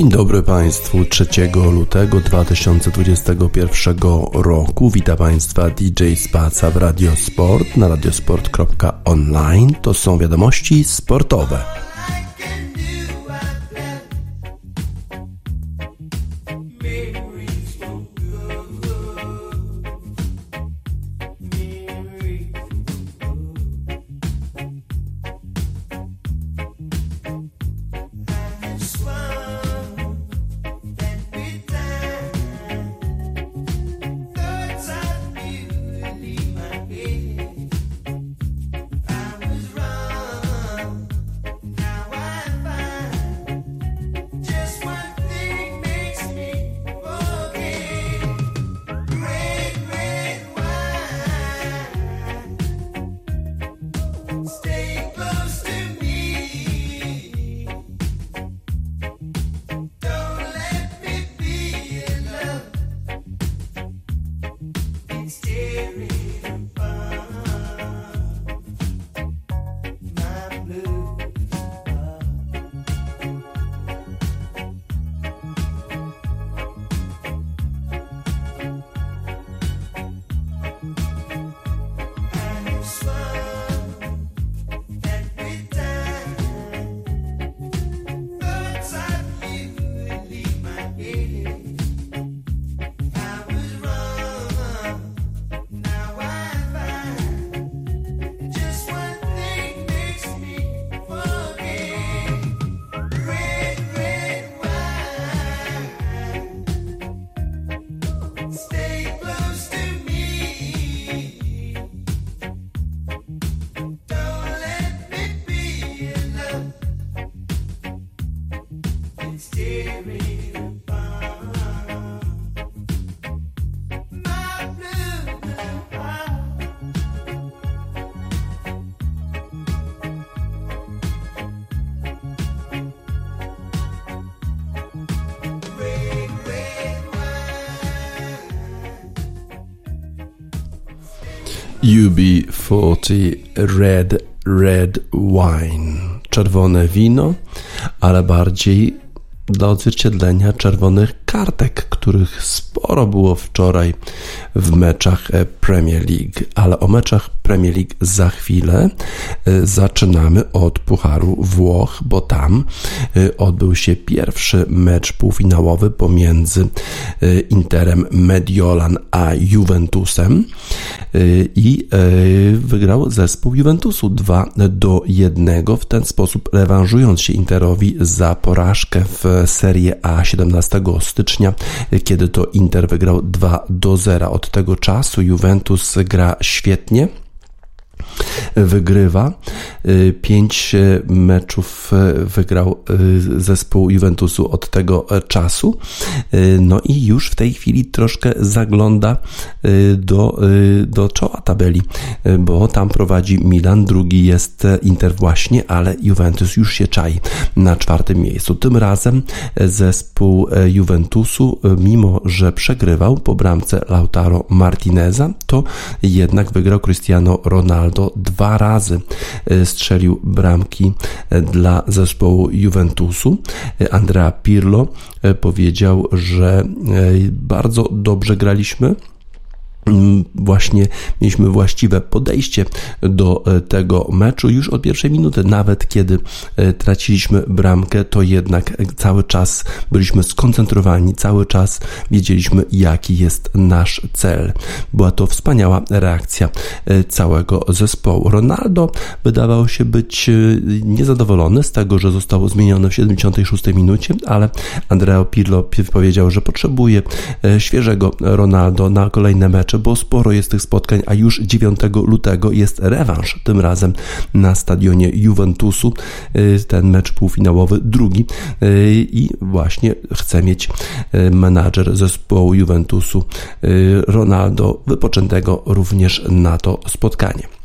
Dzień dobry Państwu 3 lutego 2021 roku. Witam Państwa DJ Spaca w Radiosport na radiosport.online. To są wiadomości sportowe. UB40 Red Red Wine. Czerwone wino, ale bardziej dla odzwierciedlenia czerwonych kartek, których sporo było wczoraj w meczach e, Premier League, ale o meczach Premier League za chwilę. E, zaczynamy od Pucharu Włoch, bo tam e, odbył się pierwszy mecz półfinałowy pomiędzy Interem Mediolan a Juventusem i wygrał zespół Juventusu 2 do 1 w ten sposób rewanżując się Interowi za porażkę w Serie A 17 stycznia, kiedy to Inter wygrał 2 do 0. Od tego czasu Juventus gra świetnie wygrywa. Y, pięć y, meczów y, wygrał zespół Juventusu od tego czasu. No i już w tej chwili troszkę zagląda do, do czoła tabeli, bo tam prowadzi Milan, drugi jest Inter właśnie, ale Juventus już się czai na czwartym miejscu. Tym razem zespół Juventusu, mimo że przegrywał po bramce Lautaro Martineza, to jednak wygrał Cristiano Ronaldo dwa razy e, strzelił bramki e, dla zespołu Juventusu. E, Andrea Pirlo powiedział, że bardzo dobrze graliśmy właśnie mieliśmy właściwe podejście do e, tego meczu już od pierwszej minuty, nawet kiedy e, traciliśmy bramkę, to jednak cały czas byliśmy skoncentrowani, cały czas wiedzieliśmy, jaki jest nasz cel. Była to wspaniała reakcja e, całego zespołu. Ronaldo wydawał się być niezadowolony z tego, że zostało zmienione w 76 minucie, ale Andrea Pirlo powiedział, że potrzebuje świeżego Ronaldo na kolejne mecze, bo sporo jest tych spotkań, a już 9 lutego jest rewanż, tym razem na stadionie Juventusu, y, ten mecz półfinałowy, drugi y, i właśnie chce mieć y, menadżer zespołu Juventusu Ronaldo wypoczętego również na to spotkanie.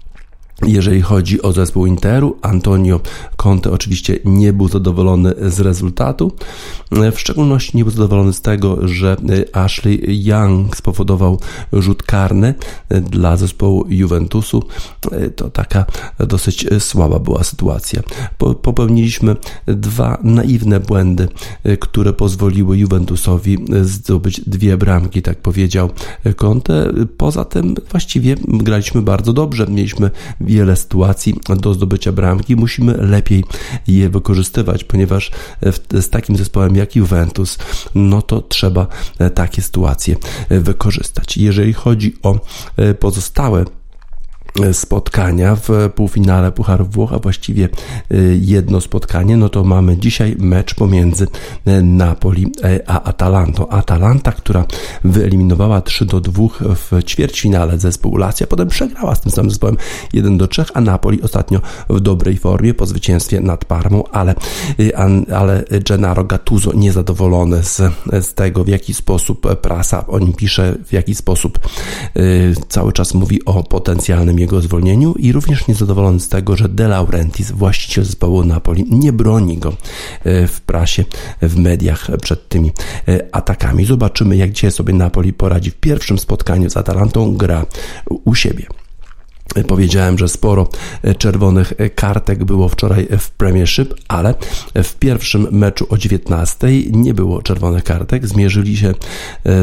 Jeżeli chodzi o zespół Interu, Antonio Conte oczywiście nie był zadowolony z rezultatu. W szczególności nie był zadowolony z tego, że Ashley Young spowodował rzut karny dla zespołu Juventusu. To taka dosyć słaba była sytuacja. Popełniliśmy dwa naiwne błędy, które pozwoliły Juventusowi zdobyć dwie bramki, tak powiedział Conte. Poza tym właściwie graliśmy bardzo dobrze. Mieliśmy wiele sytuacji do zdobycia bramki, musimy lepiej je wykorzystywać, ponieważ z takim zespołem jak Juventus, no to trzeba takie sytuacje wykorzystać. Jeżeli chodzi o pozostałe spotkania w półfinale Pucharu Włoch, a właściwie y, jedno spotkanie, no to mamy dzisiaj mecz pomiędzy y, Napoli a Atalantą. Atalanta, która wyeliminowała 3 do 2 w ćwierćfinale zespół Lazio, potem przegrała z tym samym zespołem 1 do 3, a Napoli ostatnio w dobrej formie po zwycięstwie nad Parmą, ale, ale Gennaro Gattuso niezadowolony z, z tego, w jaki sposób prasa o nim pisze, w jaki sposób cały czas mówi o potencjalnym jego zwolnieniu i również niezadowolony z tego, że De Laurentiis, właściciel zespołu Napoli, nie broni go e, w prasie, w mediach przed tymi e, atakami. Zobaczymy, jak dzisiaj sobie Napoli poradzi w pierwszym spotkaniu z Atalantą. Gra u siebie. Powiedziałem, że sporo e, czerwonych kartek było wczoraj w Premiership, ale w pierwszym meczu o 19 nie było czerwonych kartek. Zmierzyli się,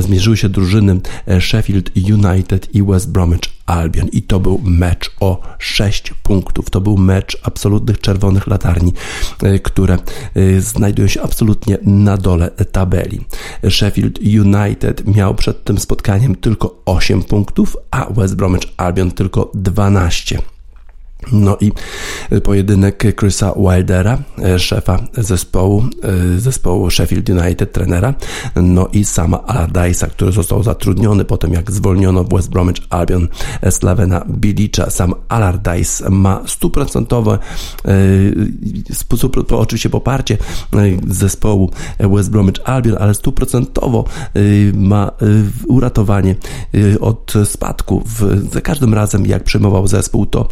zmierzyły się drużyny Sheffield United i West Bromwich Albion i to był mecz o 6 punktów. To był mecz absolutnych czerwonych latarni, które znajdują się absolutnie na dole tabeli. Sheffield United miał przed tym spotkaniem tylko 8 punktów, a West Bromwich Albion tylko 2 12. No i pojedynek Chrisa Wildera, e, szefa zespołu, e, zespołu Sheffield United, trenera, no i sama Allardyce'a, który został zatrudniony potem jak zwolniono w West Bromwich Albion Slavena Bilicza. Sam Allardyce ma stuprocentowe e, oczywiście poparcie zespołu West Bromwich Albion, ale stuprocentowo ma uratowanie od spadku. Za każdym razem jak przejmował zespół, to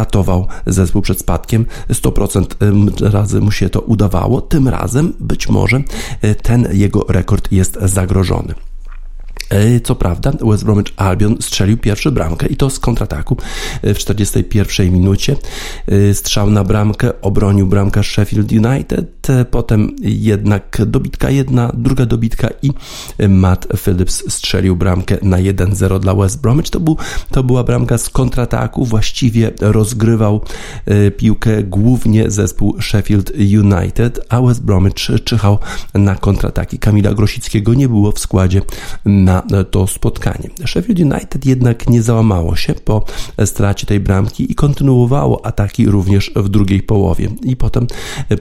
ratował zespół przed spadkiem. 100% razy mu się to udawało. Tym razem być może e, ten jego rekord jest zagrożony. E, co prawda West Bromwich Albion strzelił pierwszy bramkę i to z kontrataku e, w 41 minucie. E, strzał na bramkę obronił bramka Sheffield United, potem jednak dobitka jedna, druga dobitka i Matt Phillips strzelił bramkę na 1-0 dla West Bromwich. To, był, to była bramka z kontrataku, właściwie rozgrywał piłkę głównie zespół Sheffield United, a West Bromwich czyhał na kontrataki. Kamila Grosickiego nie było w składzie na to spotkanie. Sheffield United jednak nie załamało się po stracie tej bramki i kontynuowało ataki również w drugiej połowie. I potem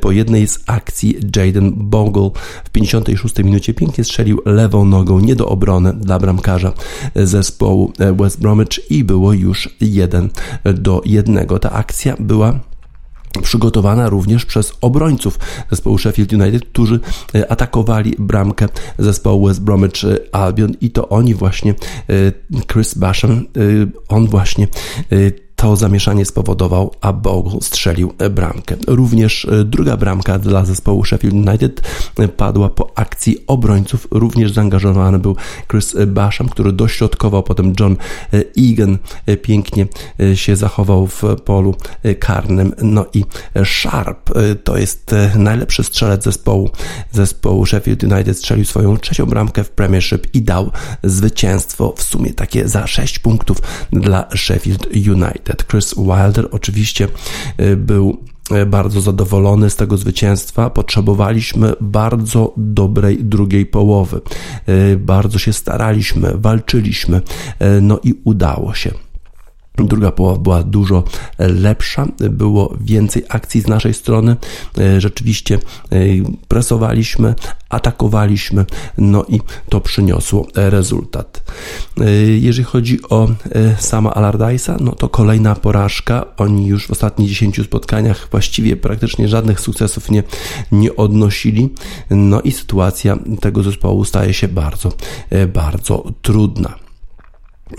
po jednej z akcji Jaden Bogle w 56 minucie pięknie strzelił lewą nogą nie do obrony dla bramkarza zespołu West Bromwich i było już 1 do 1. Ta akcja była przygotowana również przez obrońców zespołu Sheffield United, którzy e, atakowali bramkę zespołu West Bromwich Albion. I to oni właśnie, e, Chris Basham, e, on właśnie to zamieszanie spowodował, a Bogle strzelił bramkę. Również e, druga bramka dla zespołu Sheffield United e, padła po akcji obrońców. Również zaangażowany był Chris Basham, który dośrodkował, potem John e, Egan pięknie się zachował w polu karnym. No i Sharp to jest najlepszy strzelec zespołu, zespołu Sheffield United. Strzelił swoją trzecią bramkę w Premiership i dał zwycięstwo w sumie takie za 6 punktów dla Sheffield United. United. Chris Wilder oczywiście y, był y, bardzo zadowolony z tego zwycięstwa. Potrzebowaliśmy bardzo dobrej drugiej połowy. Y, bardzo się staraliśmy, walczyliśmy, no i udało się. Druga połowa była dużo lepsza, było więcej akcji z naszej strony. Rzeczywiście presowaliśmy, atakowaliśmy, no i to przyniosło rezultat. Jeżeli chodzi o sama Allardyce'a, no to kolejna porażka. Oni już w ostatnich 10 spotkaniach właściwie praktycznie żadnych sukcesów nie, nie odnosili. No i sytuacja tego zespołu staje się bardzo, bardzo trudna.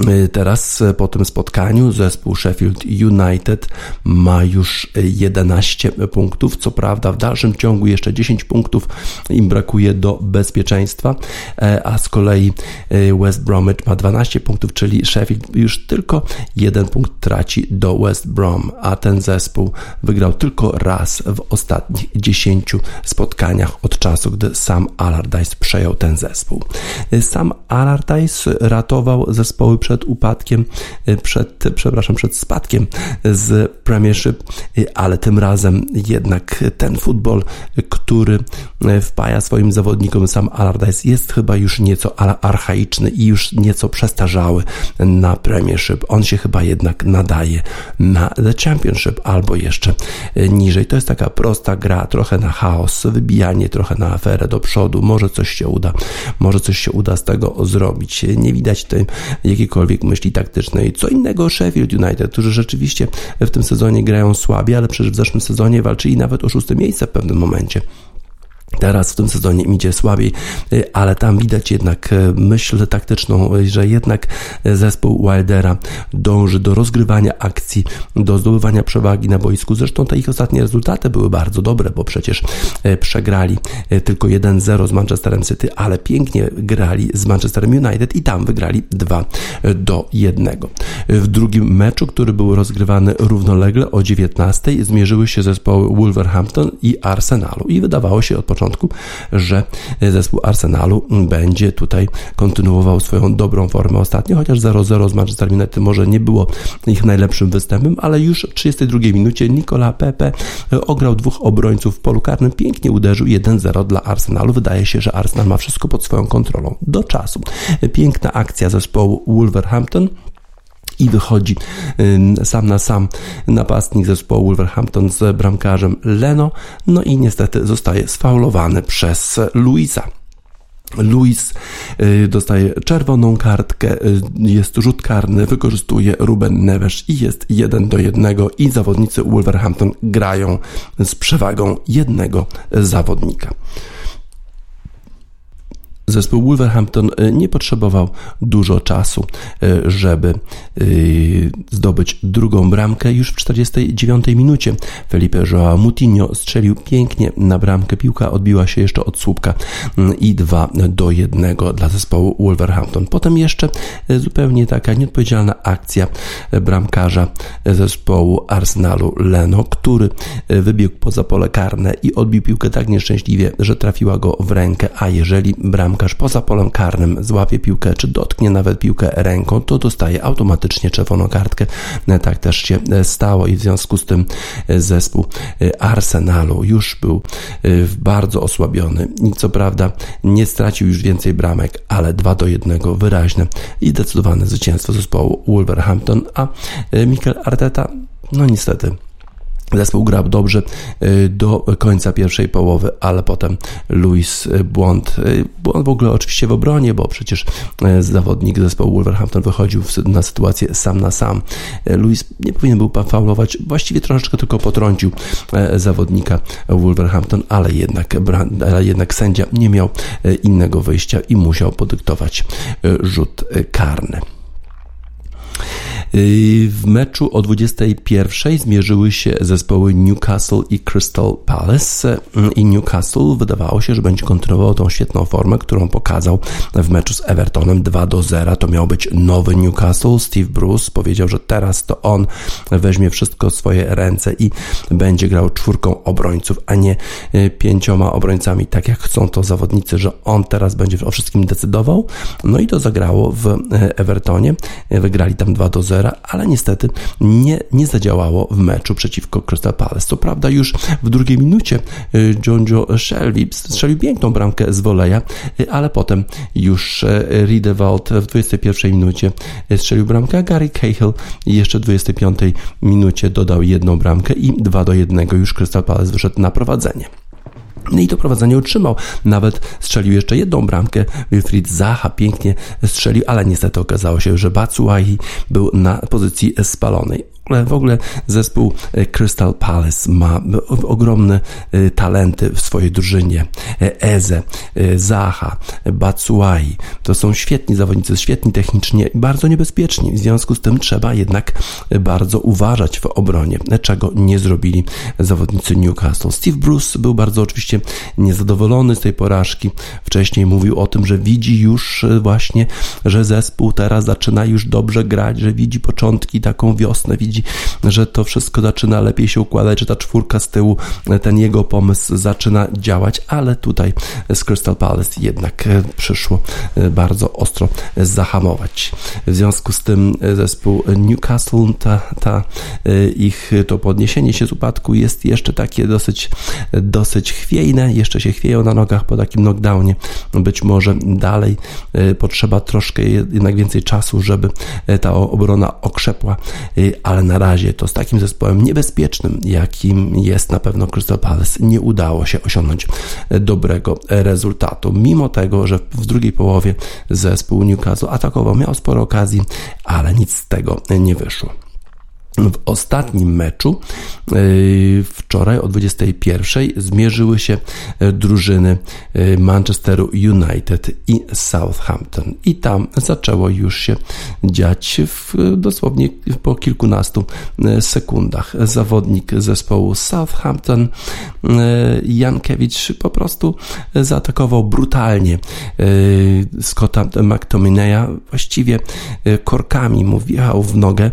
Y, teraz y, po tym spotkaniu zespół Sheffield United ma już 11 punktów. Co prawda, w dalszym ciągu jeszcze 10 punktów im brakuje do bezpieczeństwa, e, a z kolei y, West Bromwich ma 12 punktów, czyli Sheffield już tylko jeden punkt traci do West Brom, a ten zespół wygrał tylko raz w ostatnich 10 spotkaniach od czasu, gdy Sam Allardyce przejął ten zespół. Sam Allardyce ratował zespoły przed upadkiem, y, przed, przepraszam, przed spadkiem z Premiership, y, ale tym razem jednak ten futbol, który y, wpaja swoim zawodnikom sam Allardyce jest chyba już nieco archaiczny i już nieco przestarzały na Premiership. On się chyba jednak nadaje na The Championship albo jeszcze niżej. To jest taka prosta gra, trochę na chaos, wybijanie trochę na aferę do przodu. Może coś się uda, może coś się uda z tego zrobić. Nie widać tutaj jakiejkolwiek jakiejkolwiek myśli taktycznej. Co innego Sheffield United, którzy rzeczywiście w tym sezonie grają słabiej, ale przecież w zeszłym sezonie walczyli nawet o szóste miejsce w pewnym momencie. Teraz w tym sezonie idzie słabiej, y, ale tam widać jednak y, myśl taktyczną, y, że jednak zespół Wildera dąży do rozgrywania akcji, do zdobywania przewagi na boisku. Zresztą te ich ostatnie rezultaty były bardzo dobre, bo przecież przegrali tylko 1-0 z Manchesterem City, ale pięknie grali z Manchesterem United i tam wygrali 2 do 1. W drugim meczu, który był rozgrywany równolegle o 19, zmierzyły się zespoły Wolverhampton i Arsenalu i wydawało się od początku początku, że zespół Arsenalu będzie tutaj kontynuował swoją dobrą formę ostatnio, chociaż 0-0 z Manchester United może nie było ich najlepszym występem, ale już w 32 minucie Nicola Pepe ograł dwóch obrońców w polu karnym, pięknie uderzył 1-0 dla Arsenalu. Wydaje się, że Arsenal ma wszystko pod swoją kontrolą do czasu. Piękna akcja zespołu Wolverhampton i wychodzi sam na sam napastnik zespołu Wolverhampton z bramkarzem Leno, no i niestety zostaje sfaulowany przez Luisa. Luis y, dostaje czerwoną kartkę, y, jest rzut karny, wykorzystuje Ruben Neves i jest 1 do 1 i zawodnicy Wolverhampton grają z przewagą jednego zawodnika. Zespół Wolverhampton y, nie potrzebował dużo czasu, y, żeby y, zdobyć drugą bramkę. Już w 49 minucie Felipe Joao Mutinho strzelił pięknie na bramkę. Piłka odbiła się jeszcze od słupka i 2 do 1 dla zespołu Wolverhampton. Potem jeszcze zupełnie taka nieodpowiedzialna akcja bramkarza zespołu Arsenalu Leno, który wybiegł poza pole karne i odbił piłkę tak nieszczęśliwie, że trafiła go w rękę, a jeżeli bramka bramkarz poza polem karnym złapie piłkę, czy dotknie nawet piłkę ręką, to dostaje automatycznie czerwoną kartkę. Tak też się stało i w związku z tym zespół Arsenalu już był bardzo osłabiony i co prawda nie stracił już więcej bramek, ale 2 do 1 wyraźne i zdecydowane zwycięstwo zespołu Wolverhampton, a Mikel Arteta no niestety Zespół grał dobrze y, do końca pierwszej połowy, ale potem Luis y, błąd. Y, błąd w ogóle oczywiście w obronie, bo przecież zawodnik zespołu Wolverhampton wychodził na sytuację sam na sam. Luis nie powinien był faulować, właściwie troszeczkę tylko potrącił zawodnika Wolverhampton, ale jednak, ale jednak sędzia nie miał innego wyjścia i musiał podyktować rzut karny. Y, w meczu o 21 zmierzyły się zespoły Newcastle i Crystal Palace y, i Newcastle wydawało się, że będzie kontynuował tą świetną formę, którą pokazał w meczu z Evertonem 2 do 0. To miał być nowy Newcastle. Steve Bruce powiedział, że teraz to on weźmie wszystko w swoje ręce i będzie grał czwórką obrońców, a nie y, pięcioma obrońcami, tak jak chcą to zawodnicy, że on teraz będzie o wszystkim decydował. No i to zagrało w Evertonie. Wygrali tam 2 do 0 ale niestety nie, nie zadziałało w meczu przeciwko Crystal Palace. Co prawda już w drugiej minucie y, John Joe Shelby strzelił piękną bramkę z woleja, y, ale potem już y, Riedewald w 21 minucie strzelił bramkę, a Gary Cahill jeszcze w 25 minucie dodał jedną bramkę i 2 do 1 już Crystal Palace wyszedł na prowadzenie. No i to prowadzenie utrzymał. Nawet strzelił jeszcze jedną bramkę. Wilfried Zaha pięknie strzelił, ale niestety okazało się, że Batshuayi był na pozycji spalonej. Ogóle, w ogóle zespół Crystal Palace ma ogromne talenty w swojej drużynie. Eze, Zaha, Batsuai, to są świetni zawodnicy, świetni technicznie, bardzo niebezpieczni. W związku z tym trzeba jednak bardzo uważać w obronie, czego nie zrobili zawodnicy Newcastle. Steve Bruce był bardzo oczywiście niezadowolony z tej porażki. Wcześniej mówił o tym, że widzi już właśnie, że zespół teraz zaczyna już dobrze grać, że widzi początki, taką wiosnę, widzi, że to wszystko zaczyna lepiej się układać, że ta czwórka z tyłu, ten jego pomysł zaczyna działać, ale tutaj z Crystal Palace jednak przyszło bardzo ostro zahamować. W związku z tym zespół Newcastle, ta, ta ich to podniesienie się z upadku jest jeszcze takie dosyć, dosyć chwiejne, jeszcze się chwieją na nogach po takim knockdownie. Być może dalej potrzeba troszkę jednak więcej czasu, żeby ta obrona okrzepła, ale na razie to z takim zespołem niebezpiecznym, jakim jest na pewno Crystal Palace, nie udało się osiągnąć dobrego rezultatu. Mimo tego, że w drugiej połowie zespół Newcastle atakował, miał sporo okazji, ale nic z tego nie wyszło. W ostatnim meczu yy, wczoraj o 21 zmierzyły się yy, drużyny yy, Manchesteru United i Southampton. I tam zaczęło już się dziać w, dosłownie po kilkunastu sekundach. Zawodnik zespołu Southampton, Jankiewicz, po prostu zaatakował brutalnie Scotta McTominaya, właściwie korkami mu wjechał w nogę,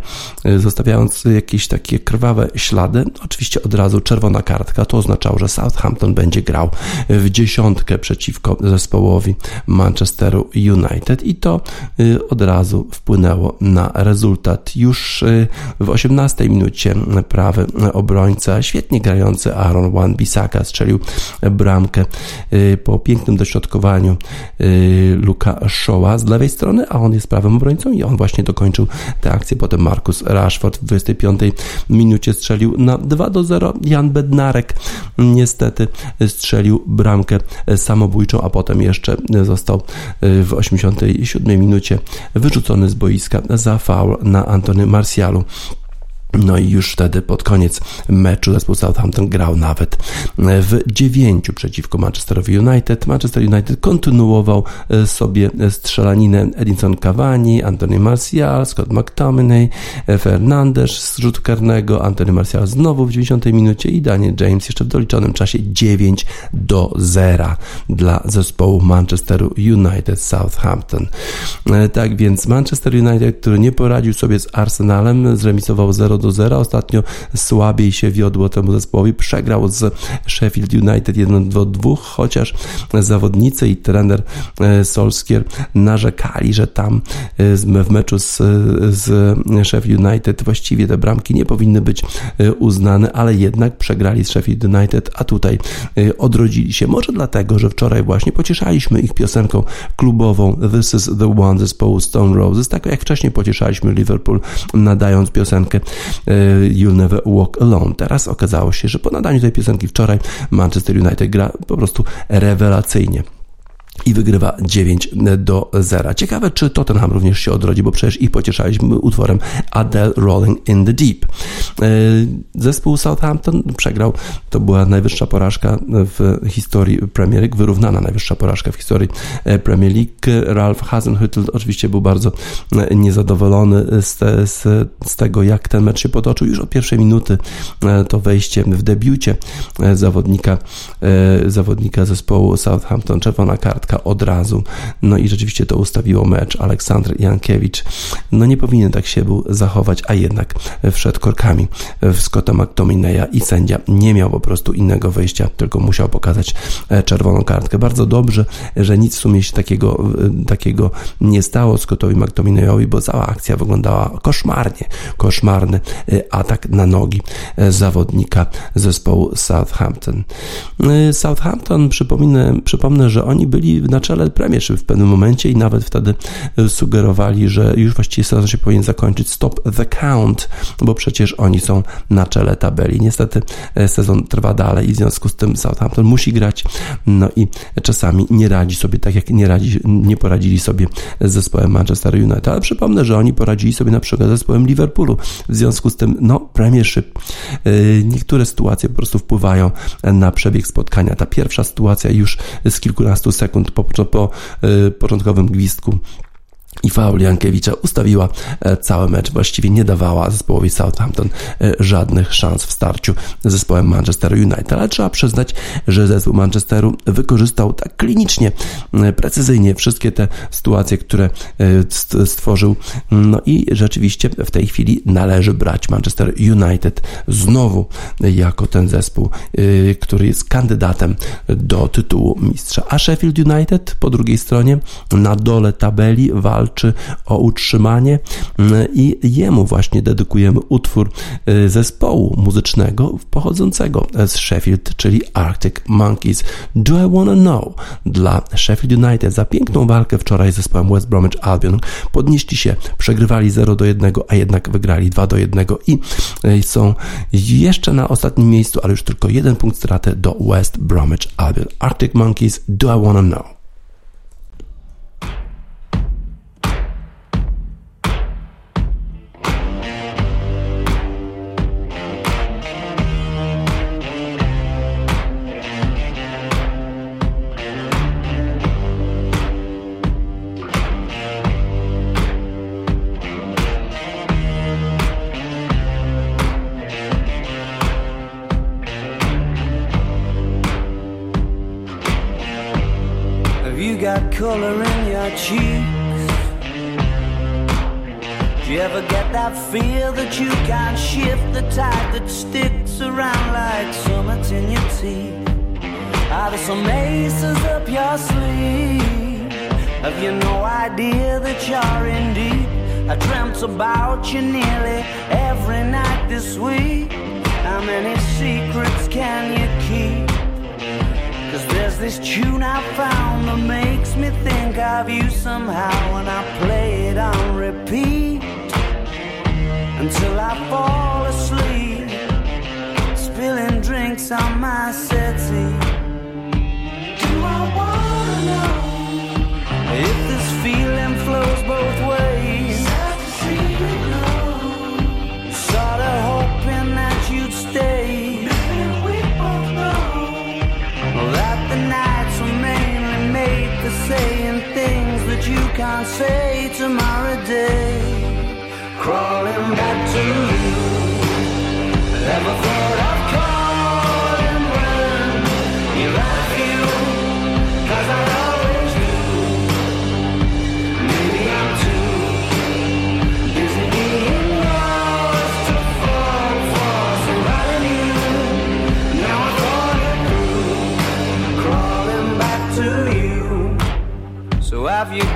zostawiając jakieś takie krwawe ślady. Oczywiście od razu czerwona kartka. To oznaczało, że Southampton będzie grał w dziesiątkę przeciwko zespołowi Manchesteru United i to y, od razu wpłynęło na rezultat. Już y, w 18 minucie prawy obrońca, świetnie grający Aaron Wan-Bissaka strzelił bramkę y, po pięknym dośrodkowaniu Luka Shaw'a z lewej strony, a on jest prawym obrońcą i on właśnie dokończył tę akcję. Potem Marcus Rashford w 25 minucie strzelił na 2 do 0. Jan Bednarek niestety strzelił bramkę samobójczą, a potem jeszcze został w 87 minucie wyrzucony z boiska za faul na Antony Marcialu. No i już wtedy pod koniec meczu zespół Southampton grał nawet w dziewięciu przeciwko Manchesterowi United. Manchester United kontynuował e, sobie strzelaninę Edinson Cavani, Anthony Martial, Scott McTominay, e, Fernandes z rzutu karnego, Anthony Martial znowu w 90 minucie i Daniel James jeszcze w doliczonym czasie 9 do 0 dla zespołu Manchesteru United Southampton. E, tak więc Manchester United, który nie poradził sobie z Arsenalem, zremisował 0 do 0. Ostatnio słabiej się wiodło temu zespołowi. Przegrał z Sheffield United 1 do 2, chociaż zawodnicy i trener e, Solskier narzekali, że tam e, w meczu z, z Sheffield United właściwie te bramki nie powinny być e, uznane, ale jednak przegrali z Sheffield United, a tutaj odrodzili się. Może dlatego, że wczoraj właśnie pocieszaliśmy ich piosenką klubową This is the one zespołu Stone Roses, tak jak wcześniej pocieszaliśmy Liverpool nadając piosenkę You'll Never Walk Alone. Teraz okazało się, że po nadaniu tej piosenki wczoraj Manchester United gra po prostu rewelacyjnie i wygrywa 9 do 0. Ciekawe, czy Tottenham również się odrodzi, bo przecież ich pocieszaliśmy utworem Adele Rolling in the Deep. E, zespół Southampton przegrał, to była najwyższa porażka w historii Premier League, wyrównana najwyższa porażka w historii e, Premier League. Ralph Hasenhüttl oczywiście był bardzo e, niezadowolony z, te, z, z tego, jak ten mecz się potoczył. Już od pierwszej minuty to wejście w debiucie zawodnika, zawodnika zespołu Southampton, czerwona kartka od razu. No i rzeczywiście to ustawiło mecz. Aleksandr Jankiewicz no nie powinien tak się był zachować, a jednak wszedł korkami w Scotta McTominaya i sędzia nie miał po prostu innego wyjścia, tylko musiał pokazać e, czerwoną kartkę. Bardzo dobrze, że nic w sumie się takiego, e, takiego nie stało Scottowi McTominayowi, bo cała akcja wyglądała koszmarnie. Koszmarny e, atak na nogi zawodnika zespołu Southampton. Southampton, przypomnę, przypomnę że oni byli na czele Premiership w pewnym momencie i nawet wtedy sugerowali, że już właściwie sezon się powinien zakończyć stop the count, bo przecież oni są na czele tabeli. Niestety sezon trwa dalej i w związku z tym Southampton musi grać, no i czasami nie radzi sobie tak, jak nie, radzi, nie poradzili sobie z zespołem Manchester United, ale przypomnę, że oni poradzili sobie na przykład z zespołem Liverpoolu. W związku z tym, no, Premiership, y, niektóre sytuacje po prostu wpływają na przebieg spotkania. Ta pierwsza sytuacja już z kilkunastu sekund po, po y, początkowym gwizdku i faul Jankiewicza ustawiła e, cały mecz, właściwie nie dawała zespołowi Southampton e, żadnych szans w starciu z zespołem Manchester United, ale trzeba przyznać, że zespół Manchesteru wykorzystał tak klinicznie, e, precyzyjnie wszystkie te sytuacje, które stworzył, no i rzeczywiście w tej chwili należy brać Manchester United znowu jako ten zespół, który jest kandydatem do tytułu mistrza, a Sheffield United po drugiej stronie na dole tabeli walczy walczy o utrzymanie mm, i jemu właśnie dedykujemy utwór y, zespołu muzycznego pochodzącego z Sheffield, czyli Arctic Monkeys. Do I Wanna Know dla Sheffield United za piękną walkę wczoraj z zespołem West Bromwich Albion. Podnieśli się, przegrywali 0 do 1, a jednak wygrali 2 do 1 i y, są jeszcze na ostatnim miejscu, ale już tylko jeden punkt straty do West Bromwich Albion. Arctic Monkeys, Do I Wanna Know?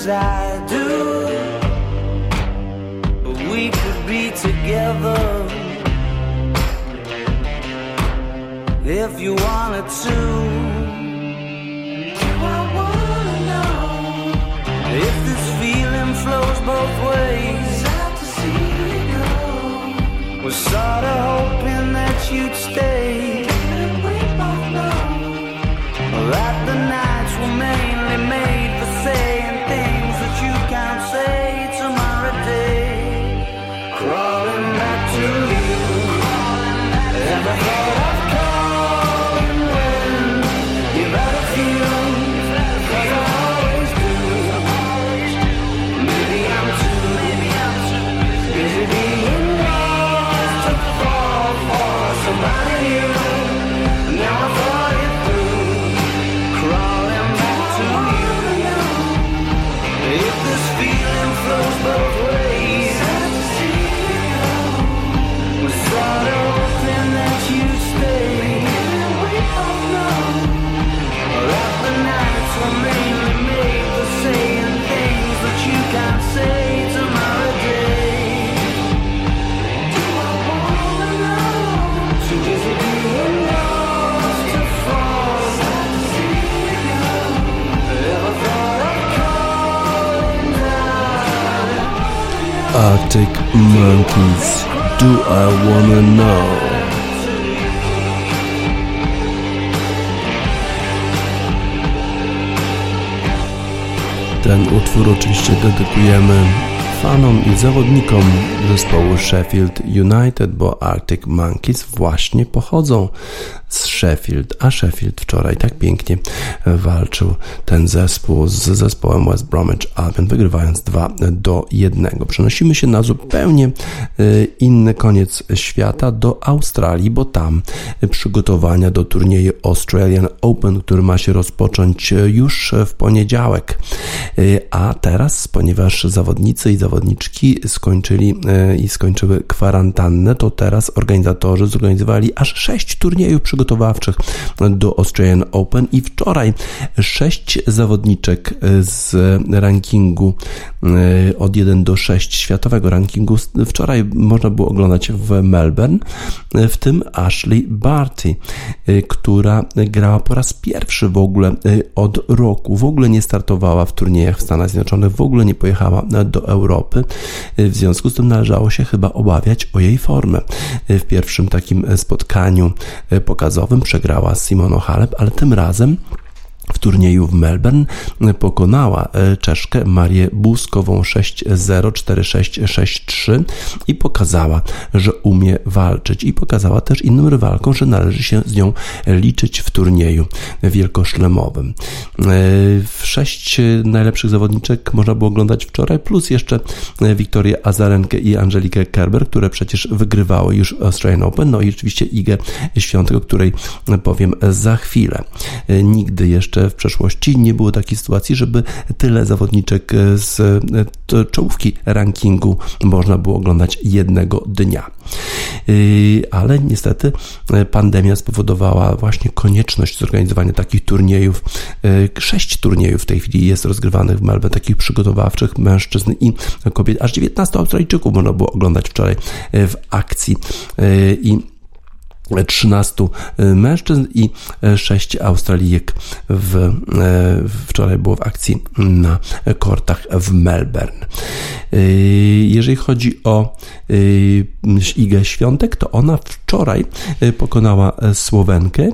as I do. But we could be together if you wanted to. I wanna know if this feeling flows both ways. Out to see you go. Was sorta hoping that you'd stay. That Arctic Monkeys. Do I wanna know? Ten utwór oczywiście dedykujemy fanom i zawodnikom zespołu Sheffield United, bo Arctic Monkeys właśnie pochodzą Sheffield, a Sheffield wczoraj tak pięknie walczył ten zespół z zespołem West Bromwich Albion, wygrywając 2 do 1. Przenosimy się na zupełnie y, inny koniec świata, do Australii, bo tam przygotowania do turnieju Australian Open, który ma się rozpocząć już w poniedziałek. Y, a teraz, ponieważ zawodnicy i zawodniczki skończyli y, i skończyły kwarantannę, to teraz organizatorzy zorganizowali aż sześć turniejów przygotowawczych do Australian Open. I wczoraj sześć zawodniczek z rankingu e, od 1 do 6 światowego rankingu. Wczoraj można było oglądać w Melbourne, w tym Ashley Barty, e, która grała po raz pierwszy w ogóle e, od roku, w ogóle nie startowała w turniejach w Stanach Zjednoczonych, w ogóle nie pojechała do Europy, w związku z tym należało się chyba obawiać o jej formę. W pierwszym takim spotkaniu pokazowym przegrała Simono Halep, ale tym razem w turnieju w Melbourne pokonała e, Czeszkę Marię Buskową 6-0, 4-6-6-3 i pokazała, że umie walczyć i pokazała też innym rywalkom, że należy się z nią liczyć w turnieju wielkoszlemowym. E, sześć najlepszych zawodniczek można było oglądać wczoraj, plus jeszcze Wiktorię Azarenkę i Angelikę Kerber, które przecież wygrywały już Australian Open, no i oczywiście Igę Świątek, o której powiem za chwilę. E, nigdy jeszcze w przeszłości nie było takiej sytuacji, żeby tyle zawodniczek z czołówki rankingu można było oglądać jednego dnia. Y, ale niestety e, pandemia spowodowała właśnie konieczność zorganizowania takich turniejów. E, sześć turniejów w tej chwili jest rozgrywanych w Melbourne, takich przygotowawczych mężczyzn i kobiet. Aż 19 Australijczyków można było oglądać wczoraj w akcji i 13 y, mężczyzn i 6 y, Australijek w, y, wczoraj było w akcji na kortach w Melbourne. Jeżeli chodzi o Igę Świątek, to ona wczoraj pokonała Słowenkę.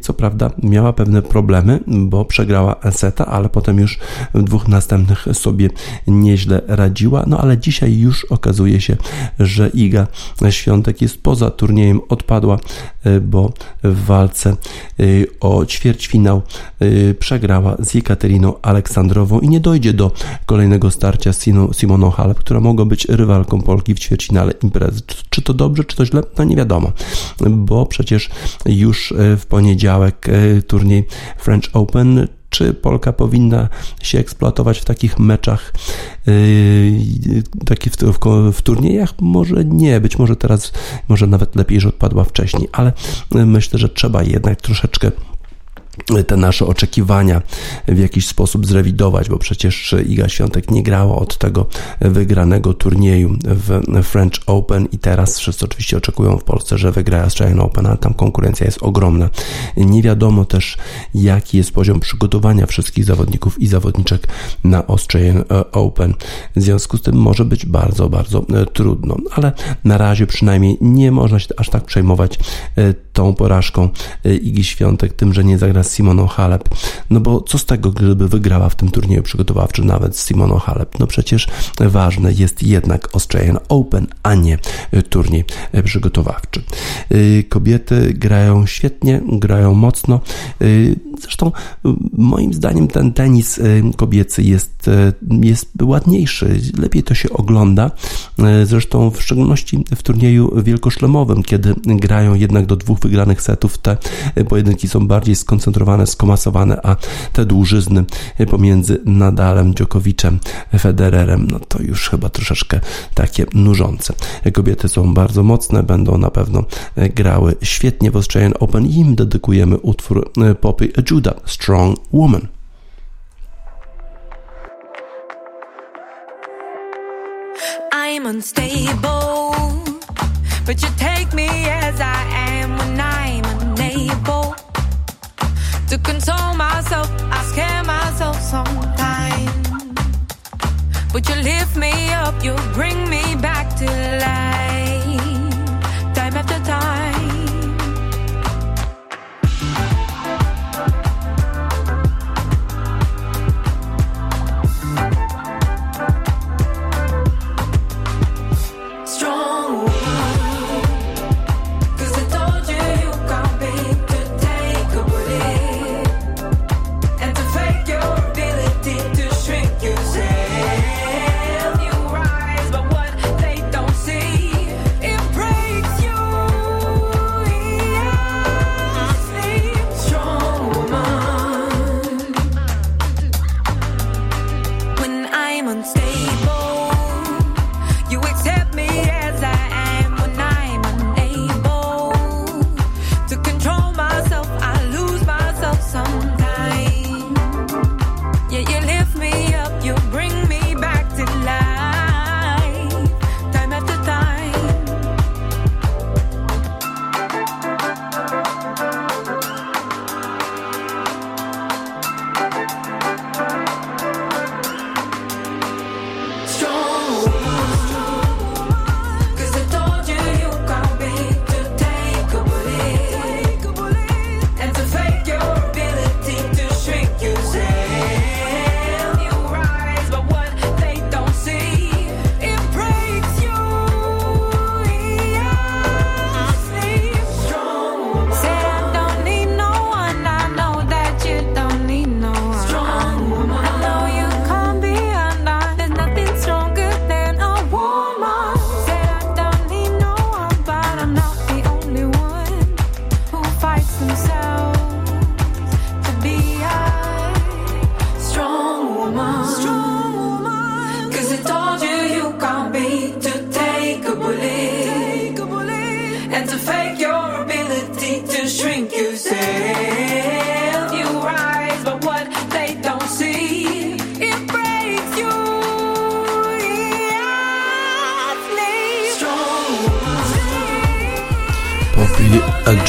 Co prawda miała pewne problemy, bo przegrała seta, ale potem już w dwóch następnych sobie nieźle radziła. No ale dzisiaj już okazuje się, że Iga Świątek jest poza turniejem, odpadła bo w walce y, o ćwierćfinał y, przegrała z Jekateriną Aleksandrową i nie dojdzie do kolejnego starcia z Simoną Halep, która mogła być rywalką Polki w ćwierćfinale imprezy. Czy to dobrze, czy to źle? No nie wiadomo, bo przecież już w poniedziałek turniej French Open czy Polka powinna się eksploatować w takich meczach, yy, taki w, w, w, turniejach? Może nie, być może teraz, może nawet lepiej, że odpadła wcześniej, ale myślę, że trzeba jednak troszeczkę te nasze oczekiwania w jakiś sposób zrewidować, bo przecież Iga Świątek nie grała od tego wygranego turnieju w French Open i teraz wszyscy oczywiście oczekują w Polsce, że wygra Australian Open, ale tam konkurencja jest ogromna. Nie wiadomo też, jaki jest poziom przygotowania wszystkich zawodników i zawodniczek na Australian e, Open. W związku z tym może być bardzo, bardzo e, trudno, ale na razie przynajmniej nie można się aż tak przejmować e, tą porażką Igi Świątek, tym, że nie zagra z Simoną Halep. No bo co z tego, gdyby wygrała w tym turnieju przygotowawczym nawet z Simoną Halep? No przecież ważne jest jednak Australian Open, a nie turniej przygotowawczy. Y, kobiety grają świetnie, grają mocno. Y, zresztą moim zdaniem ten tenis y, kobiecy jest, jest ładniejszy, lepiej to się ogląda. Zresztą w szczególności w turnieju wielkoszlemowym, kiedy grają jednak do dwóch wygranych setów, te pojedynki są bardziej skoncentrowane skoncentrowane, skomasowane, a te dłużyzny pomiędzy Nadalem, Dziokowiczem, Federerem, no to już chyba troszeczkę takie nużące. Kobiety są bardzo mocne, będą na pewno grały świetnie w Australian Open i im dedykujemy utwór Poppy Judah, Strong Woman. I'm unstable, but you take me as I am when I'm to console myself. I scare myself sometimes. Would you lift me up? You bring me back to life,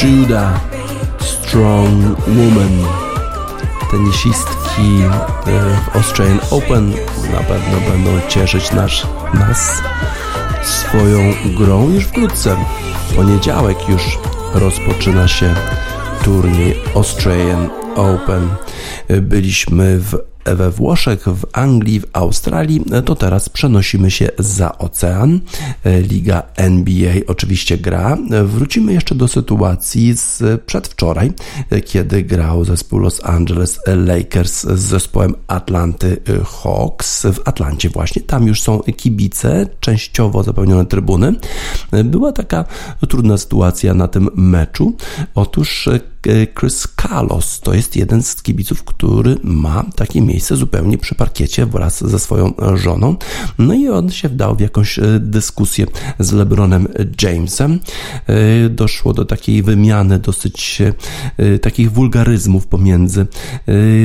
Judah Strong Woman. Tenisistki e, w Australian Open na pewno będą cieszyć nasz, nas swoją grą już wkrótce. W poniedziałek już rozpoczyna się turniej Australian Open. E, byliśmy w we Włoszech, w Anglii, w Australii, to teraz przenosimy się za ocean. Liga NBA oczywiście gra. Wrócimy jeszcze do sytuacji z przedwczoraj, kiedy grał zespół Los Angeles Lakers z zespołem Atlanty Hawks w Atlancie właśnie. Tam już są kibice, częściowo zapełnione trybuny. Była taka trudna sytuacja na tym meczu. Otóż Chris Carlos to jest jeden z kibiców, który ma takie miejsce zupełnie przy parkiecie wraz ze swoją żoną. No i on się wdał w jakąś e, dyskusję z LeBronem Jamesem. E, doszło do takiej wymiany dosyć e, takich wulgaryzmów pomiędzy,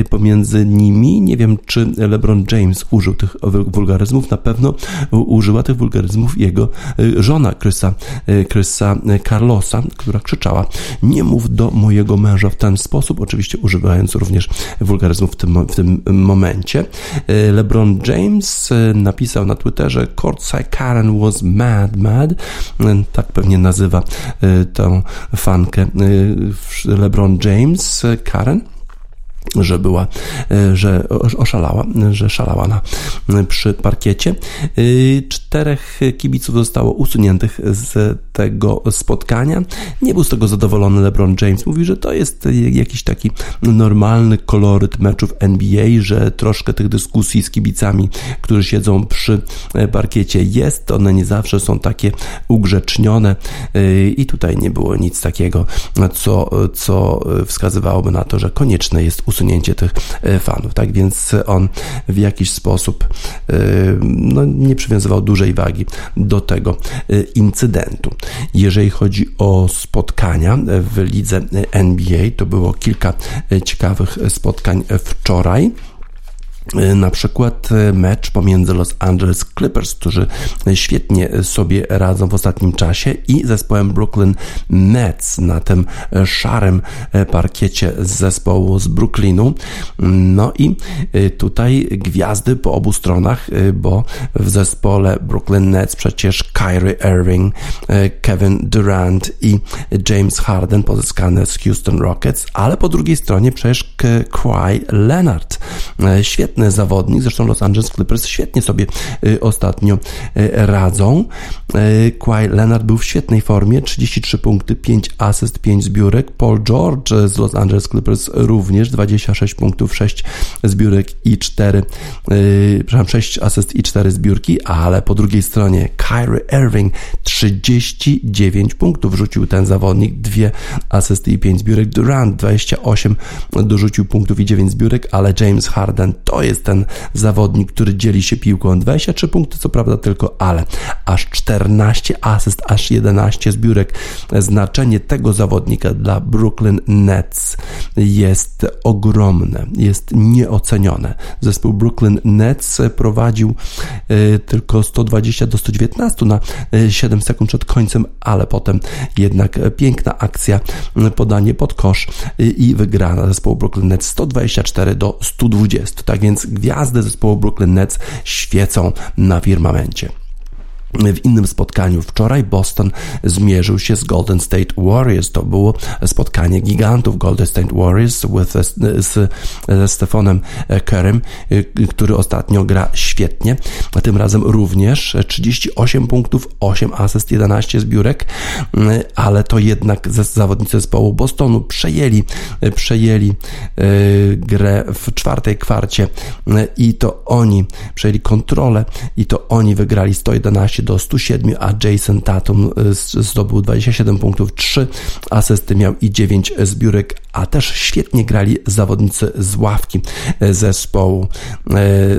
pomiędzy nimi. Nie wiem, czy LeBron James użył tych wulgaryzmów. Na pewno użyła tych wulgaryzmów jego żona Chrisa, Chrisa Carlosa, która krzyczała nie mów do mojego męża w ten sposób, oczywiście używając również wulgaryzmów w tym, w tym momencie. E, LeBron James e, napisał na Twitterze Courtside Karen was mad, mad. E, tak pewnie nazywa tę fankę LeBron James, Karen że była, że oszalała, że szalała na, przy parkiecie. Czterech kibiców zostało usuniętych z tego spotkania. Nie był z tego zadowolony LeBron James. Mówi, że to jest jakiś taki normalny koloryt meczów NBA, że troszkę tych dyskusji z kibicami, którzy siedzą przy parkiecie jest. One nie zawsze są takie ugrzecznione i tutaj nie było nic takiego, co, co wskazywałoby na to, że konieczne jest usunięcie tych fanów. Tak więc on w jakiś sposób no, nie przywiązywał dużej wagi do tego incydentu. Jeżeli chodzi o spotkania w lidze NBA, to było kilka ciekawych spotkań wczoraj. Na przykład mecz pomiędzy Los Angeles Clippers, którzy świetnie sobie radzą w ostatnim czasie, i zespołem Brooklyn Nets na tym szarym parkiecie z zespołu z Brooklynu. No i tutaj gwiazdy po obu stronach, bo w zespole Brooklyn Nets przecież Kyrie Irving, Kevin Durant i James Harden pozyskane z Houston Rockets, ale po drugiej stronie przecież Kawhi Leonard. Świetny zawodnik, zresztą Los Angeles Clippers świetnie sobie y, ostatnio y, radzą. Y, Kawhi Leonard był w świetnej formie, 33 punkty, 5 asyst, 5 zbiórek. Paul George z Los Angeles Clippers również 26 punktów, 6 zbiórek i 4, przepraszam, 6 asyst i 4 zbiórki, ale po drugiej stronie Kyrie Irving 39 punktów rzucił ten zawodnik, 2 asysty i 5 zbiórek. Durant 28 dorzucił punktów i 9 zbiórek, ale James Harden to jest ten zawodnik, który dzieli się piłką. 23 punkty, co prawda tylko, ale aż 14 asyst, aż 11 zbiórek. Znaczenie tego zawodnika dla Brooklyn Nets jest ogromne, jest nieocenione. Zespół Brooklyn Nets prowadził y, tylko 120 do 119 na 7 y, sekund przed końcem, ale potem jednak piękna akcja, y, podanie pod kosz i wygrana zespołu Brooklyn Nets 124 do 120. Tak więc więc gwiazdy zespołu Brooklyn Nets świecą na firmamencie. W innym spotkaniu wczoraj Boston zmierzył się z Golden State Warriors. To było spotkanie gigantów Golden State Warriors with, z, ze Stefanem Kerem, który ostatnio gra świetnie. Tym razem również 38 punktów, 8 asyst, 11 zbiórek, ale to jednak zawodnicy zespołu Bostonu przejęli, przejęli e, grę w czwartej kwarcie i to oni przejęli kontrolę i to oni wygrali 111 do 107, a Jason Tatum y, zdobył 27 punktów, 3 asysty miał i 9 zbiórek, a też świetnie grali zawodnicy z ławki zespołu,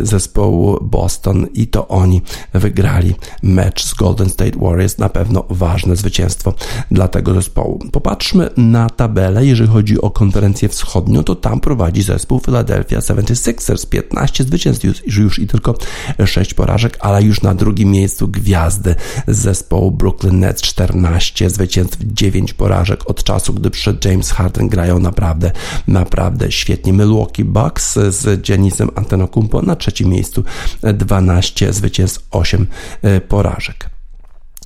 y, zespołu Boston i to oni wygrali mecz z Golden State Warriors. Na pewno ważne zwycięstwo dla tego zespołu. Popatrzmy na tabelę. Jeżeli chodzi o konferencję wschodnią, to tam prowadzi zespół Philadelphia 76ers. 15 zwycięstw już, już i tylko 6 porażek, ale już na drugim miejscu gwiazdy zespołu Brooklyn Nets 14 zwycięstw, 9 porażek od czasu, gdy przed James Harden grają naprawdę, naprawdę świetnie. Milwaukee Bucks z Giannisem Antetokounmpo na trzecim miejscu 12 zwycięstw, 8 e, porażek.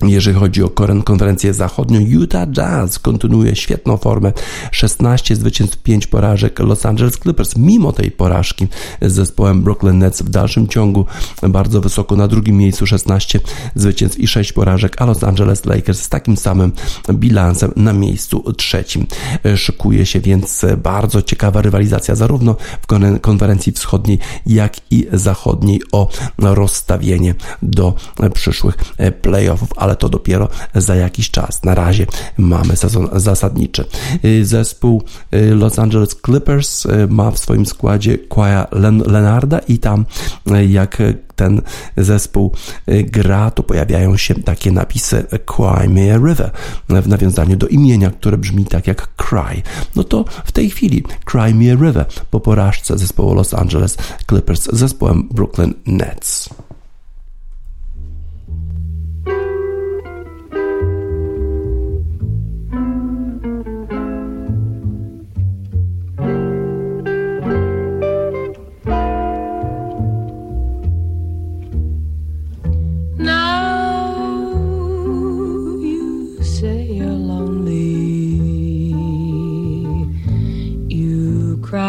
Jeżeli chodzi o konferencję zachodnią, Utah Jazz kontynuuje świetną formę. 16 zwycięstw, 5 porażek. Los Angeles Clippers mimo tej porażki z zespołem Brooklyn Nets w dalszym ciągu bardzo wysoko na drugim miejscu 16 zwycięstw i 6 porażek, a Los Angeles Lakers z takim samym bilansem na miejscu trzecim. Szykuje się więc bardzo ciekawa rywalizacja zarówno w konferencji wschodniej, jak i zachodniej o rozstawienie do przyszłych playoffów, ale ale to dopiero za jakiś czas. Na razie mamy sezon zasadniczy. Y, zespół y, Los Angeles Clippers y, ma w swoim składzie Kwaja Lenarda i tam jak ten zespół gra, to pojawiają się takie napisy Cry River w nawiązaniu do imienia, które brzmi tak jak Cry. No to w tej chwili Cry River po porażce zespołu Los Angeles Clippers z zespołem Brooklyn Nets.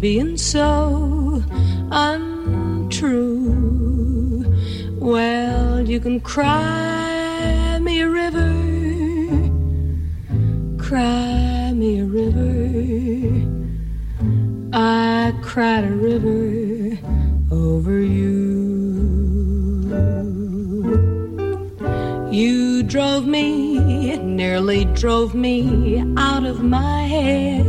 being so untrue. Well, you can cry me a river, cry me a river. I cried a river over you. You drove me, nearly drove me out of my head,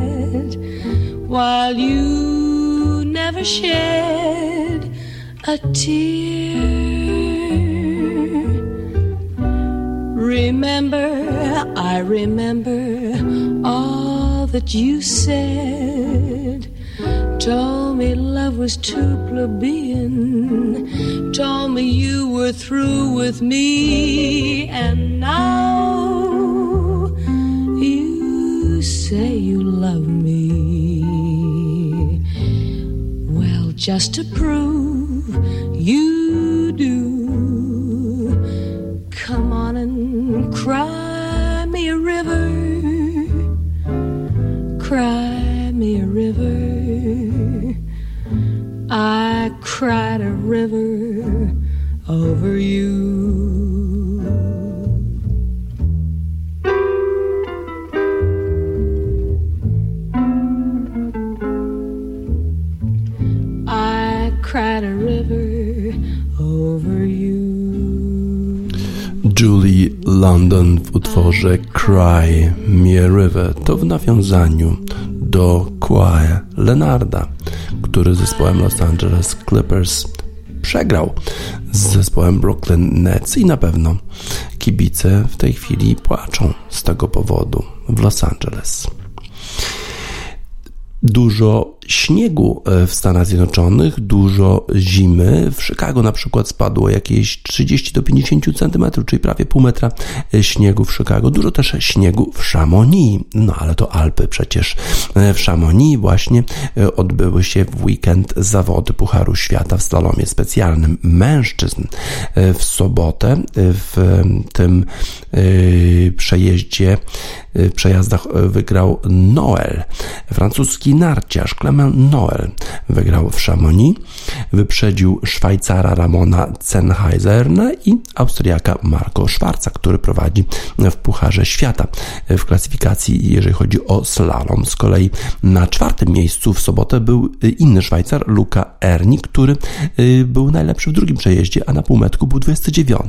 while you never shed a tear. Remember, I remember all that you said. Told me love was too plebeian. Told me you were through with me. And now you say you love me. Just to prove you do, come on and cry me a river. Cry me a river. I cried a river over you. London w utworze Cry Me a River to w nawiązaniu do Kawhi Leonarda, który z zespołem Los Angeles Clippers przegrał z zespołem Brooklyn Nets i na pewno kibice w tej chwili płaczą z tego powodu w Los Angeles. Dużo śniegu e, w Stanach Zjednoczonych, dużo zimy. W Chicago na przykład spadło jakieś 30 do 50 cm, czyli prawie pół metra e, śniegu w Chicago. Dużo też śniegu w Chamonix. No ale to Alpy przecież. E, W Chamonix właśnie odbyły się w weekend zawody Pucharu Świata w slalomie specjalnym mężczyzn. W sobotę w tym przejeździe, przejazdach wygrał Noel, francuski narciarz Noel wygrał w Chamonix, wyprzedził Szwajcara Ramona Zenheiserne i Austriaka Marco Schwarza, który prowadzi w Pucharze Świata w klasyfikacji, jeżeli chodzi o slalom. Z kolei na czwartym miejscu w sobotę był inny Szwajcar, Luca Erni, który był najlepszy w drugim przejeździe, a na półmetku był 29.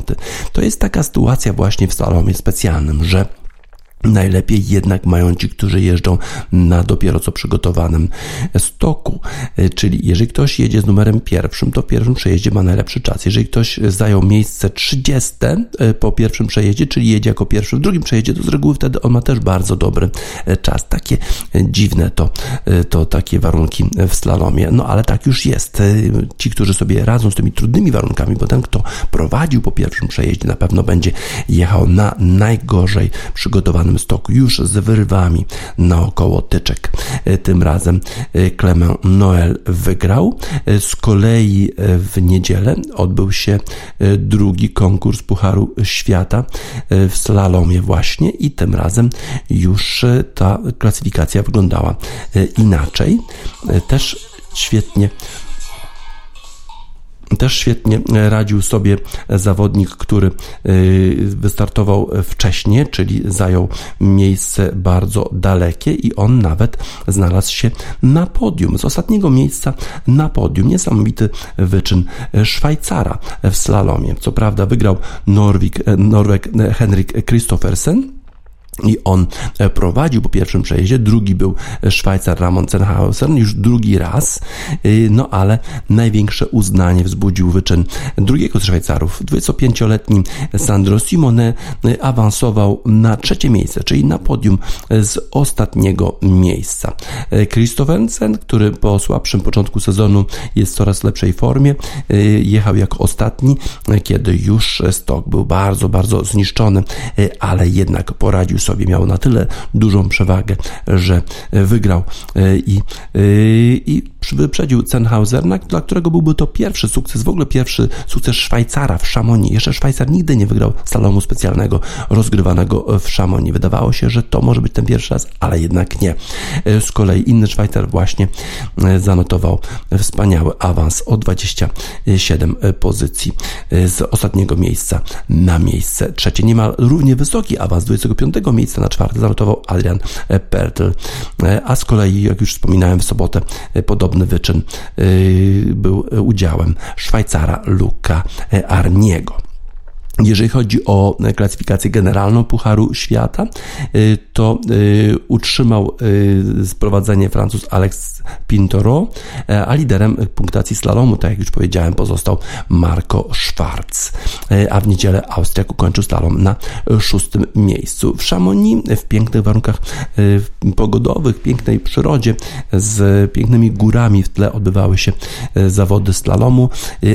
To jest taka sytuacja właśnie w slalomie specjalnym, że Najlepiej jednak mają ci, którzy jeżdżą na dopiero co przygotowanym stoku. Czyli jeżeli ktoś jedzie z numerem pierwszym, to w pierwszym przejeździe ma najlepszy czas. Jeżeli ktoś zajął miejsce 30 po pierwszym przejeździe, czyli jedzie jako pierwszy w drugim przejeździe, to z reguły wtedy on ma też bardzo dobry czas. Takie dziwne to, to takie warunki w slalomie. No ale tak już jest. Ci, którzy sobie radzą z tymi trudnymi warunkami, bo ten, kto prowadził po pierwszym przejeździe, na pewno będzie jechał na najgorzej przygotowanym stoku, już z wyrwami naokoło tyczek. Tym razem Clement Noel wygrał. Z kolei w niedzielę odbył się drugi konkurs Pucharu Świata w slalomie właśnie i tym razem już ta klasyfikacja wyglądała inaczej. Też świetnie też świetnie radził sobie zawodnik, który y, wystartował wcześniej, czyli zajął miejsce bardzo dalekie i on nawet znalazł się na podium. Z ostatniego miejsca na podium. Niesamowity wyczyn Szwajcara w slalomie. Co prawda wygrał Norwik, Norweg Henrik Christoffersen, i on prowadził po pierwszym przejeździe, drugi był Szwajcar Ramon Zenhausen, już drugi raz, no ale największe uznanie wzbudził wyczyn drugiego z Szwajcarów. 25-letni Sandro Simone awansował na trzecie miejsce, czyli na podium z ostatniego miejsca. Christophersen, który po słabszym początku sezonu jest w coraz lepszej formie, jechał jako ostatni, kiedy już stok był bardzo, bardzo zniszczony, ale jednak poradził sobie miał na tyle dużą przewagę, że wygrał i, i wyprzedził Zenhauser, dla którego byłby to pierwszy sukces, w ogóle pierwszy sukces Szwajcara w Chamonix. Jeszcze Szwajcar nigdy nie wygrał salomu specjalnego rozgrywanego w Chamonix. Wydawało się, że to może być ten pierwszy raz, ale jednak nie. Z kolei inny Szwajcar właśnie zanotował wspaniały awans o 27 pozycji z ostatniego miejsca na miejsce trzecie. Niemal równie wysoki awans 25 trzeciego miejsca na czwarte zanotował Adrian Pertl. A z kolei, jak już wspominałem w sobotę, podobny wyczyn był udziałem Szwajcara Luka Arniego. Jeżeli chodzi o klasyfikację generalną Pucharu Świata, y, to y, utrzymał sprowadzenie Francuz Alex Pintoro, a liderem punktacji slalomu, tak jak już powiedziałem, pozostał Marco Schwarz. A w niedzielę Austriak ukończył slalom na szóstym miejscu. W Chamonix w pięknych warunkach pogodowych, pięknej przyrodzie, z pięknymi górami w tle odbywały się zawody slalomu,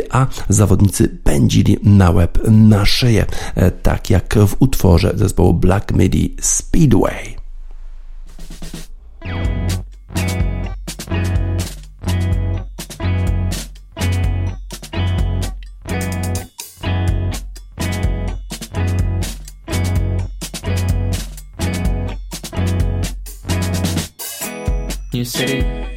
a zawodnicy pędzili na łeb na szyję, e, tak jak w utworze zespołu Black Midi Speedway. You see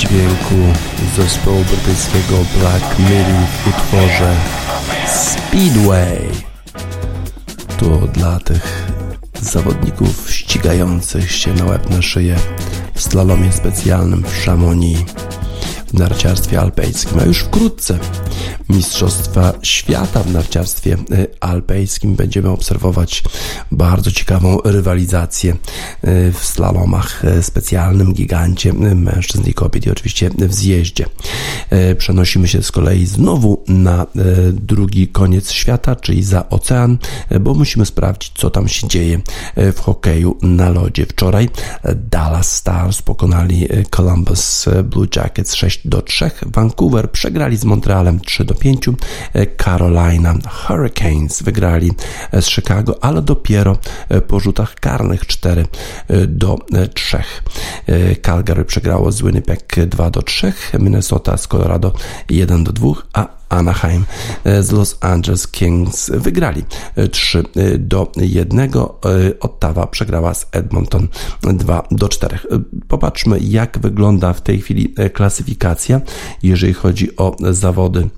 dźwięku zespołu brytyjskiego Black Midi w utworze Speedway. To dla tych zawodników ścigających się na łeb na szyję w slalomie specjalnym w Chamonix w narciarstwie alpejskim, a już wkrótce Mistrzostwa Świata w narciarstwie y, alpejskim. Będziemy obserwować bardzo ciekawą rywalizację y, w slalomach y, specjalnym gigancie mężczyzn i kobiet i oczywiście w zjeździe. Przenosimy się z kolei znowu na drugi koniec świata, czyli za ocean, bo musimy sprawdzić, co tam się dzieje w hokeju na lodzie. Wczoraj Dallas Stars pokonali Columbus Blue Jackets 6 do 3. Vancouver przegrali z Montrealem 3 do 5. Carolina Hurricanes wygrali z Chicago, ale dopiero po rzutach karnych 4 do 3. Calgary przegrało z Winnipeg 2 do 3, Minnesota z Colorado 1 do 2, a Anaheim e, z Los Angeles Kings wygrali 3 e, e, do 1. Ottawa przegrała z Edmonton 2 do 4. Popatrzmy, jak wygląda w tej chwili klasyfikacja, jeżeli chodzi o zawody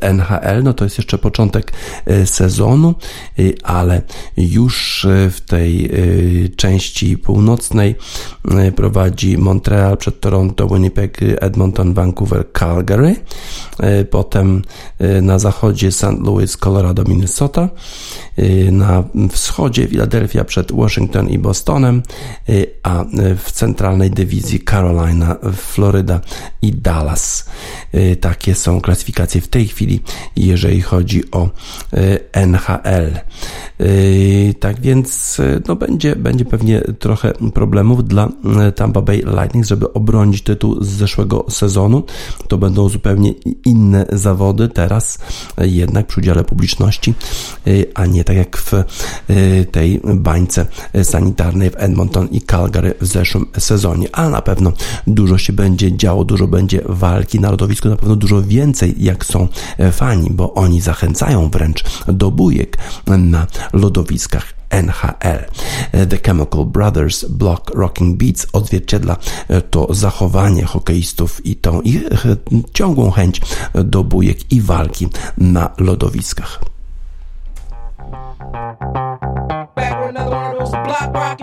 NHL, no to jest jeszcze początek e, sezonu, e, ale już w tej części północnej prowadzi Montreal przed Toronto, Winnipeg, Edmonton, Vancouver, Calgary. Potem na zachodzie St. Louis, Colorado, Minnesota. Na wschodzie Philadelphia przed Washington i Bostonem, a w centralnej dywizji Carolina, Florida i Dallas. Takie są klasyfikacje w tej chwili, jeżeli chodzi o e, NHL. E, tak więc e, no będzie, będzie pewnie trochę problemów dla Tampa Bay Lightning, żeby obronić tytuł z zeszłego sezonu. To będą zupełnie inne zawody teraz, jednak przy udziale publiczności, a nie tak jak w tej bańce sanitarnej w Edmonton i Calgary w zeszłym sezonie. Ale na pewno dużo się będzie działo, dużo będzie walki na lodowisku, na pewno dużo więcej jak są fani, bo oni zachęcają wręcz do bujek na lodowiskach NHL. The Chemical Brothers Block Rocking Beats odzwierciedla to zachowanie hokeistów i tą ich ciągłą chęć do bujek i walki na lodowiskach. Back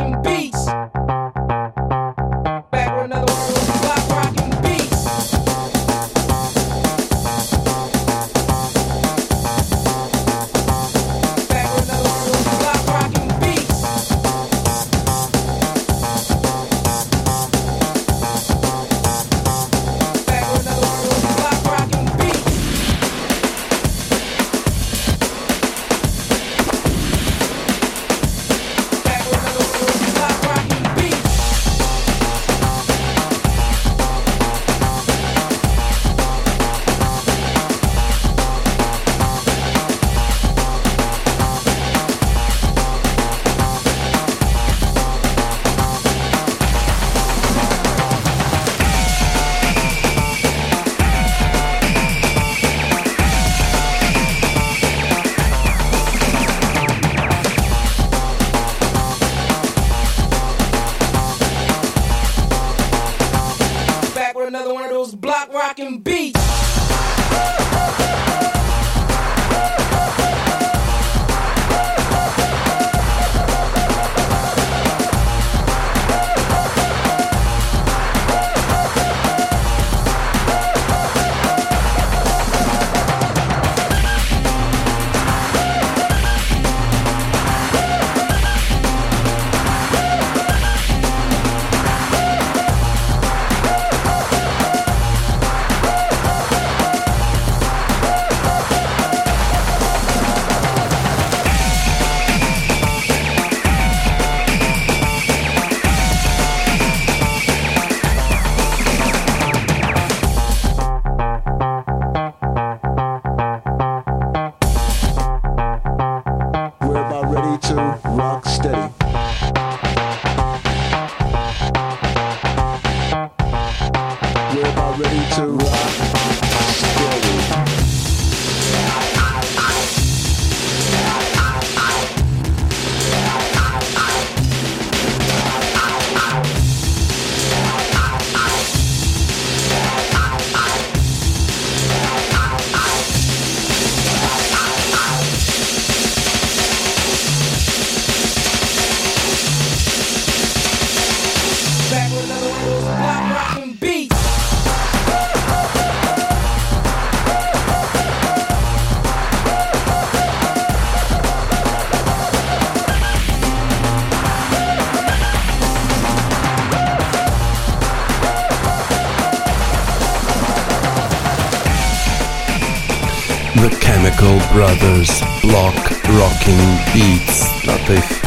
Beats dla tych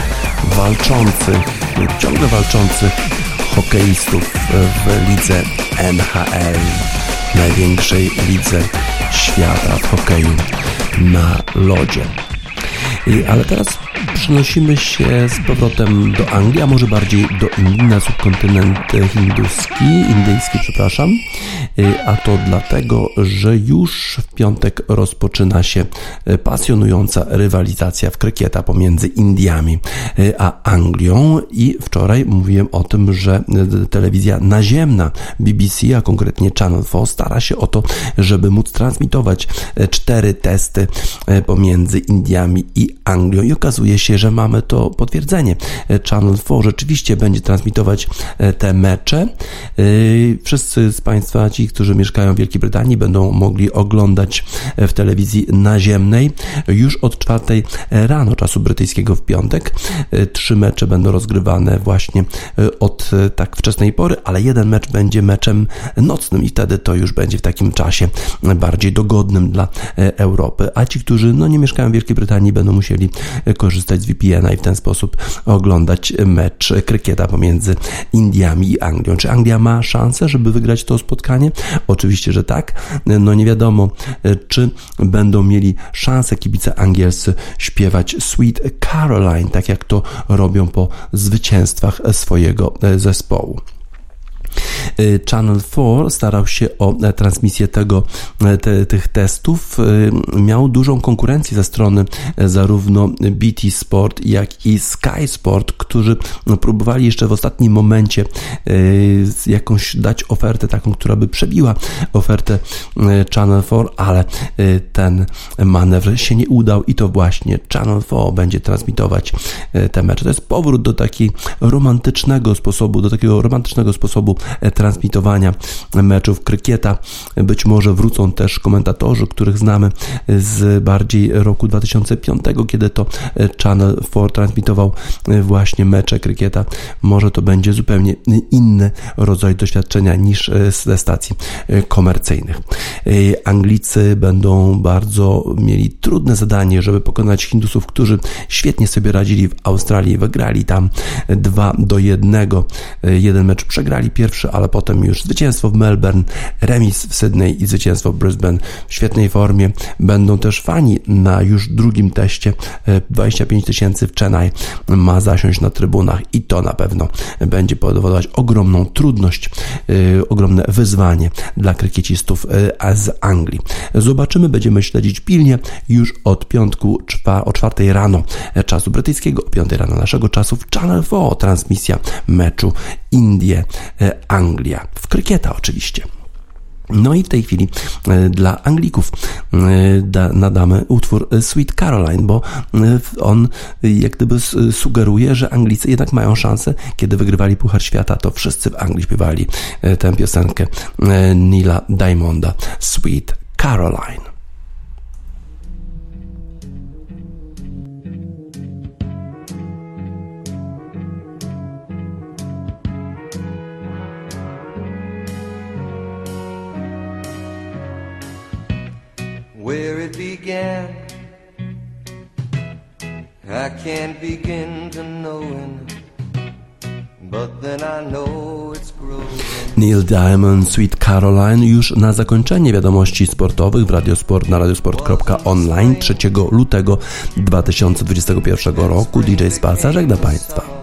walczących, ciągle walczących hokeistów w lidze NHL, największej lidze świata w hokeju na lodzie. Ale teraz przenosimy się z powrotem do Anglii, a może bardziej do Indii, na subkontynent hinduski, indyjski, przepraszam. A to dlatego, że już piątek rozpoczyna się y, pasjonująca rywalizacja w krykieta pomiędzy Indiami y, a Anglią i wczoraj mówiłem o tym, że telewizja naziemna BBC, a konkretnie Channel 4 stara się o to, żeby móc transmitować cztery testy pomiędzy Indiami i Anglią i okazuje się, że mamy to potwierdzenie. Channel 4 rzeczywiście będzie transmitować te mecze. Wszyscy z Państwa, ci, którzy mieszkają w Wielkiej Brytanii, będą mogli oglądać w telewizji naziemnej już od czwartej rano czasu brytyjskiego w piątek. Trzy mecze będą rozgrywane właśnie od tak wczesnej pory, ale jeden mecz będzie meczem nocnym i wtedy to już będzie w takim czasie bardziej dogodnym dla Europy. A ci, którzy no, nie mieszkają w Wielkiej Brytanii, będą musieli korzystać z VPN-a i w ten sposób oglądać mecz krykieta pomiędzy Indiami i Anglią. Czy Anglia ma szansę, żeby wygrać to spotkanie? Oczywiście, że tak. No nie wiadomo, czy będą mieli szansę kibice angielscy śpiewać Sweet Caroline, tak jak to robią po zwycięstwach swojego zespołu. Y, Channel 4 starał się o e, transmisję tego, e, te, tych testów. Y, miał dużą konkurencję ze strony e, zarówno BT Sport, jak i Sky Sport, którzy no, próbowali jeszcze w ostatnim momencie jakąś dać ofertę taką, która by przebiła ofertę Channel 4, ale ten manewr się nie udał i to właśnie Channel 4 będzie transmitować te mecze. To jest powrót do takiego romantycznego sposobu, do takiego romantycznego sposobu transmitowania meczów krykieta. Być może wrócą też komentatorzy, których znamy z bardziej roku 2005, kiedy to Channel 4 transmitował właśnie mecze krykieta. Może to będzie zupełnie inny rodzaj doświadczenia niż ze stacji komercyjnych. Anglicy będą bardzo mieli trudne zadanie, żeby pokonać Hindusów, którzy świetnie sobie radzili w Australii, wygrali tam 2 do 1. Jeden mecz przegrali pierwszy, ale potem już zwycięstwo w Melbourne, remis w Sydney i zwycięstwo w Brisbane w świetnej formie. Będą też fani na już drugim teście. 25 e, tysięcy w Chennai ma zasiąść na trybunach i to na pewno będzie powodować ogromną trudność, yy, ogromne wyzwanie dla krykiecistów yy, z Anglii. Zobaczymy, będziemy śledzić pilnie już od piątku o czwartej rano czasu brytyjskiego, o piątej rano naszego czasu w Channel 4 transmisja meczu Indie-Anglia. Anglia. W krykieta oczywiście. No i w tej chwili e, dla Anglików e, nadamy utwór Sweet Caroline, bo e, on jak gdyby sugeruje, że Anglicy jednak mają szansę. Kiedy wygrywali Puchar Świata, to wszyscy w Anglii śpiewali tę piosenkę Nila Diamonda Sweet Caroline. Began. I can't begin to knowing, but then I know it's growing. Neil Diamond, Sweet Caroline już na zakończenie wiadomości sportowych w Radiosport na radiosport.online 3 lutego 2021 roku. DJ Spaca żegna Państwa.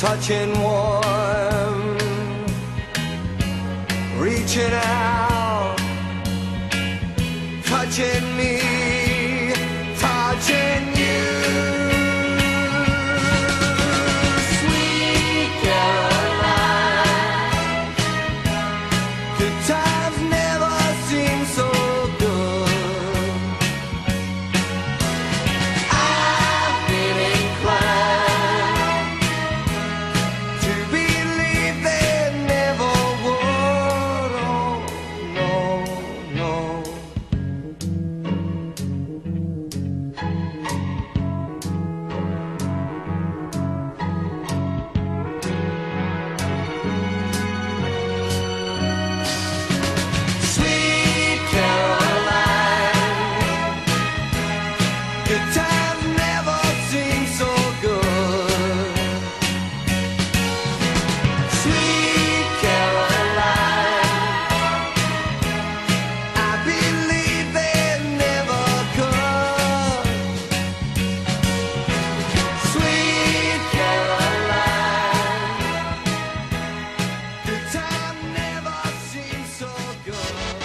touching warm, reaching out, touching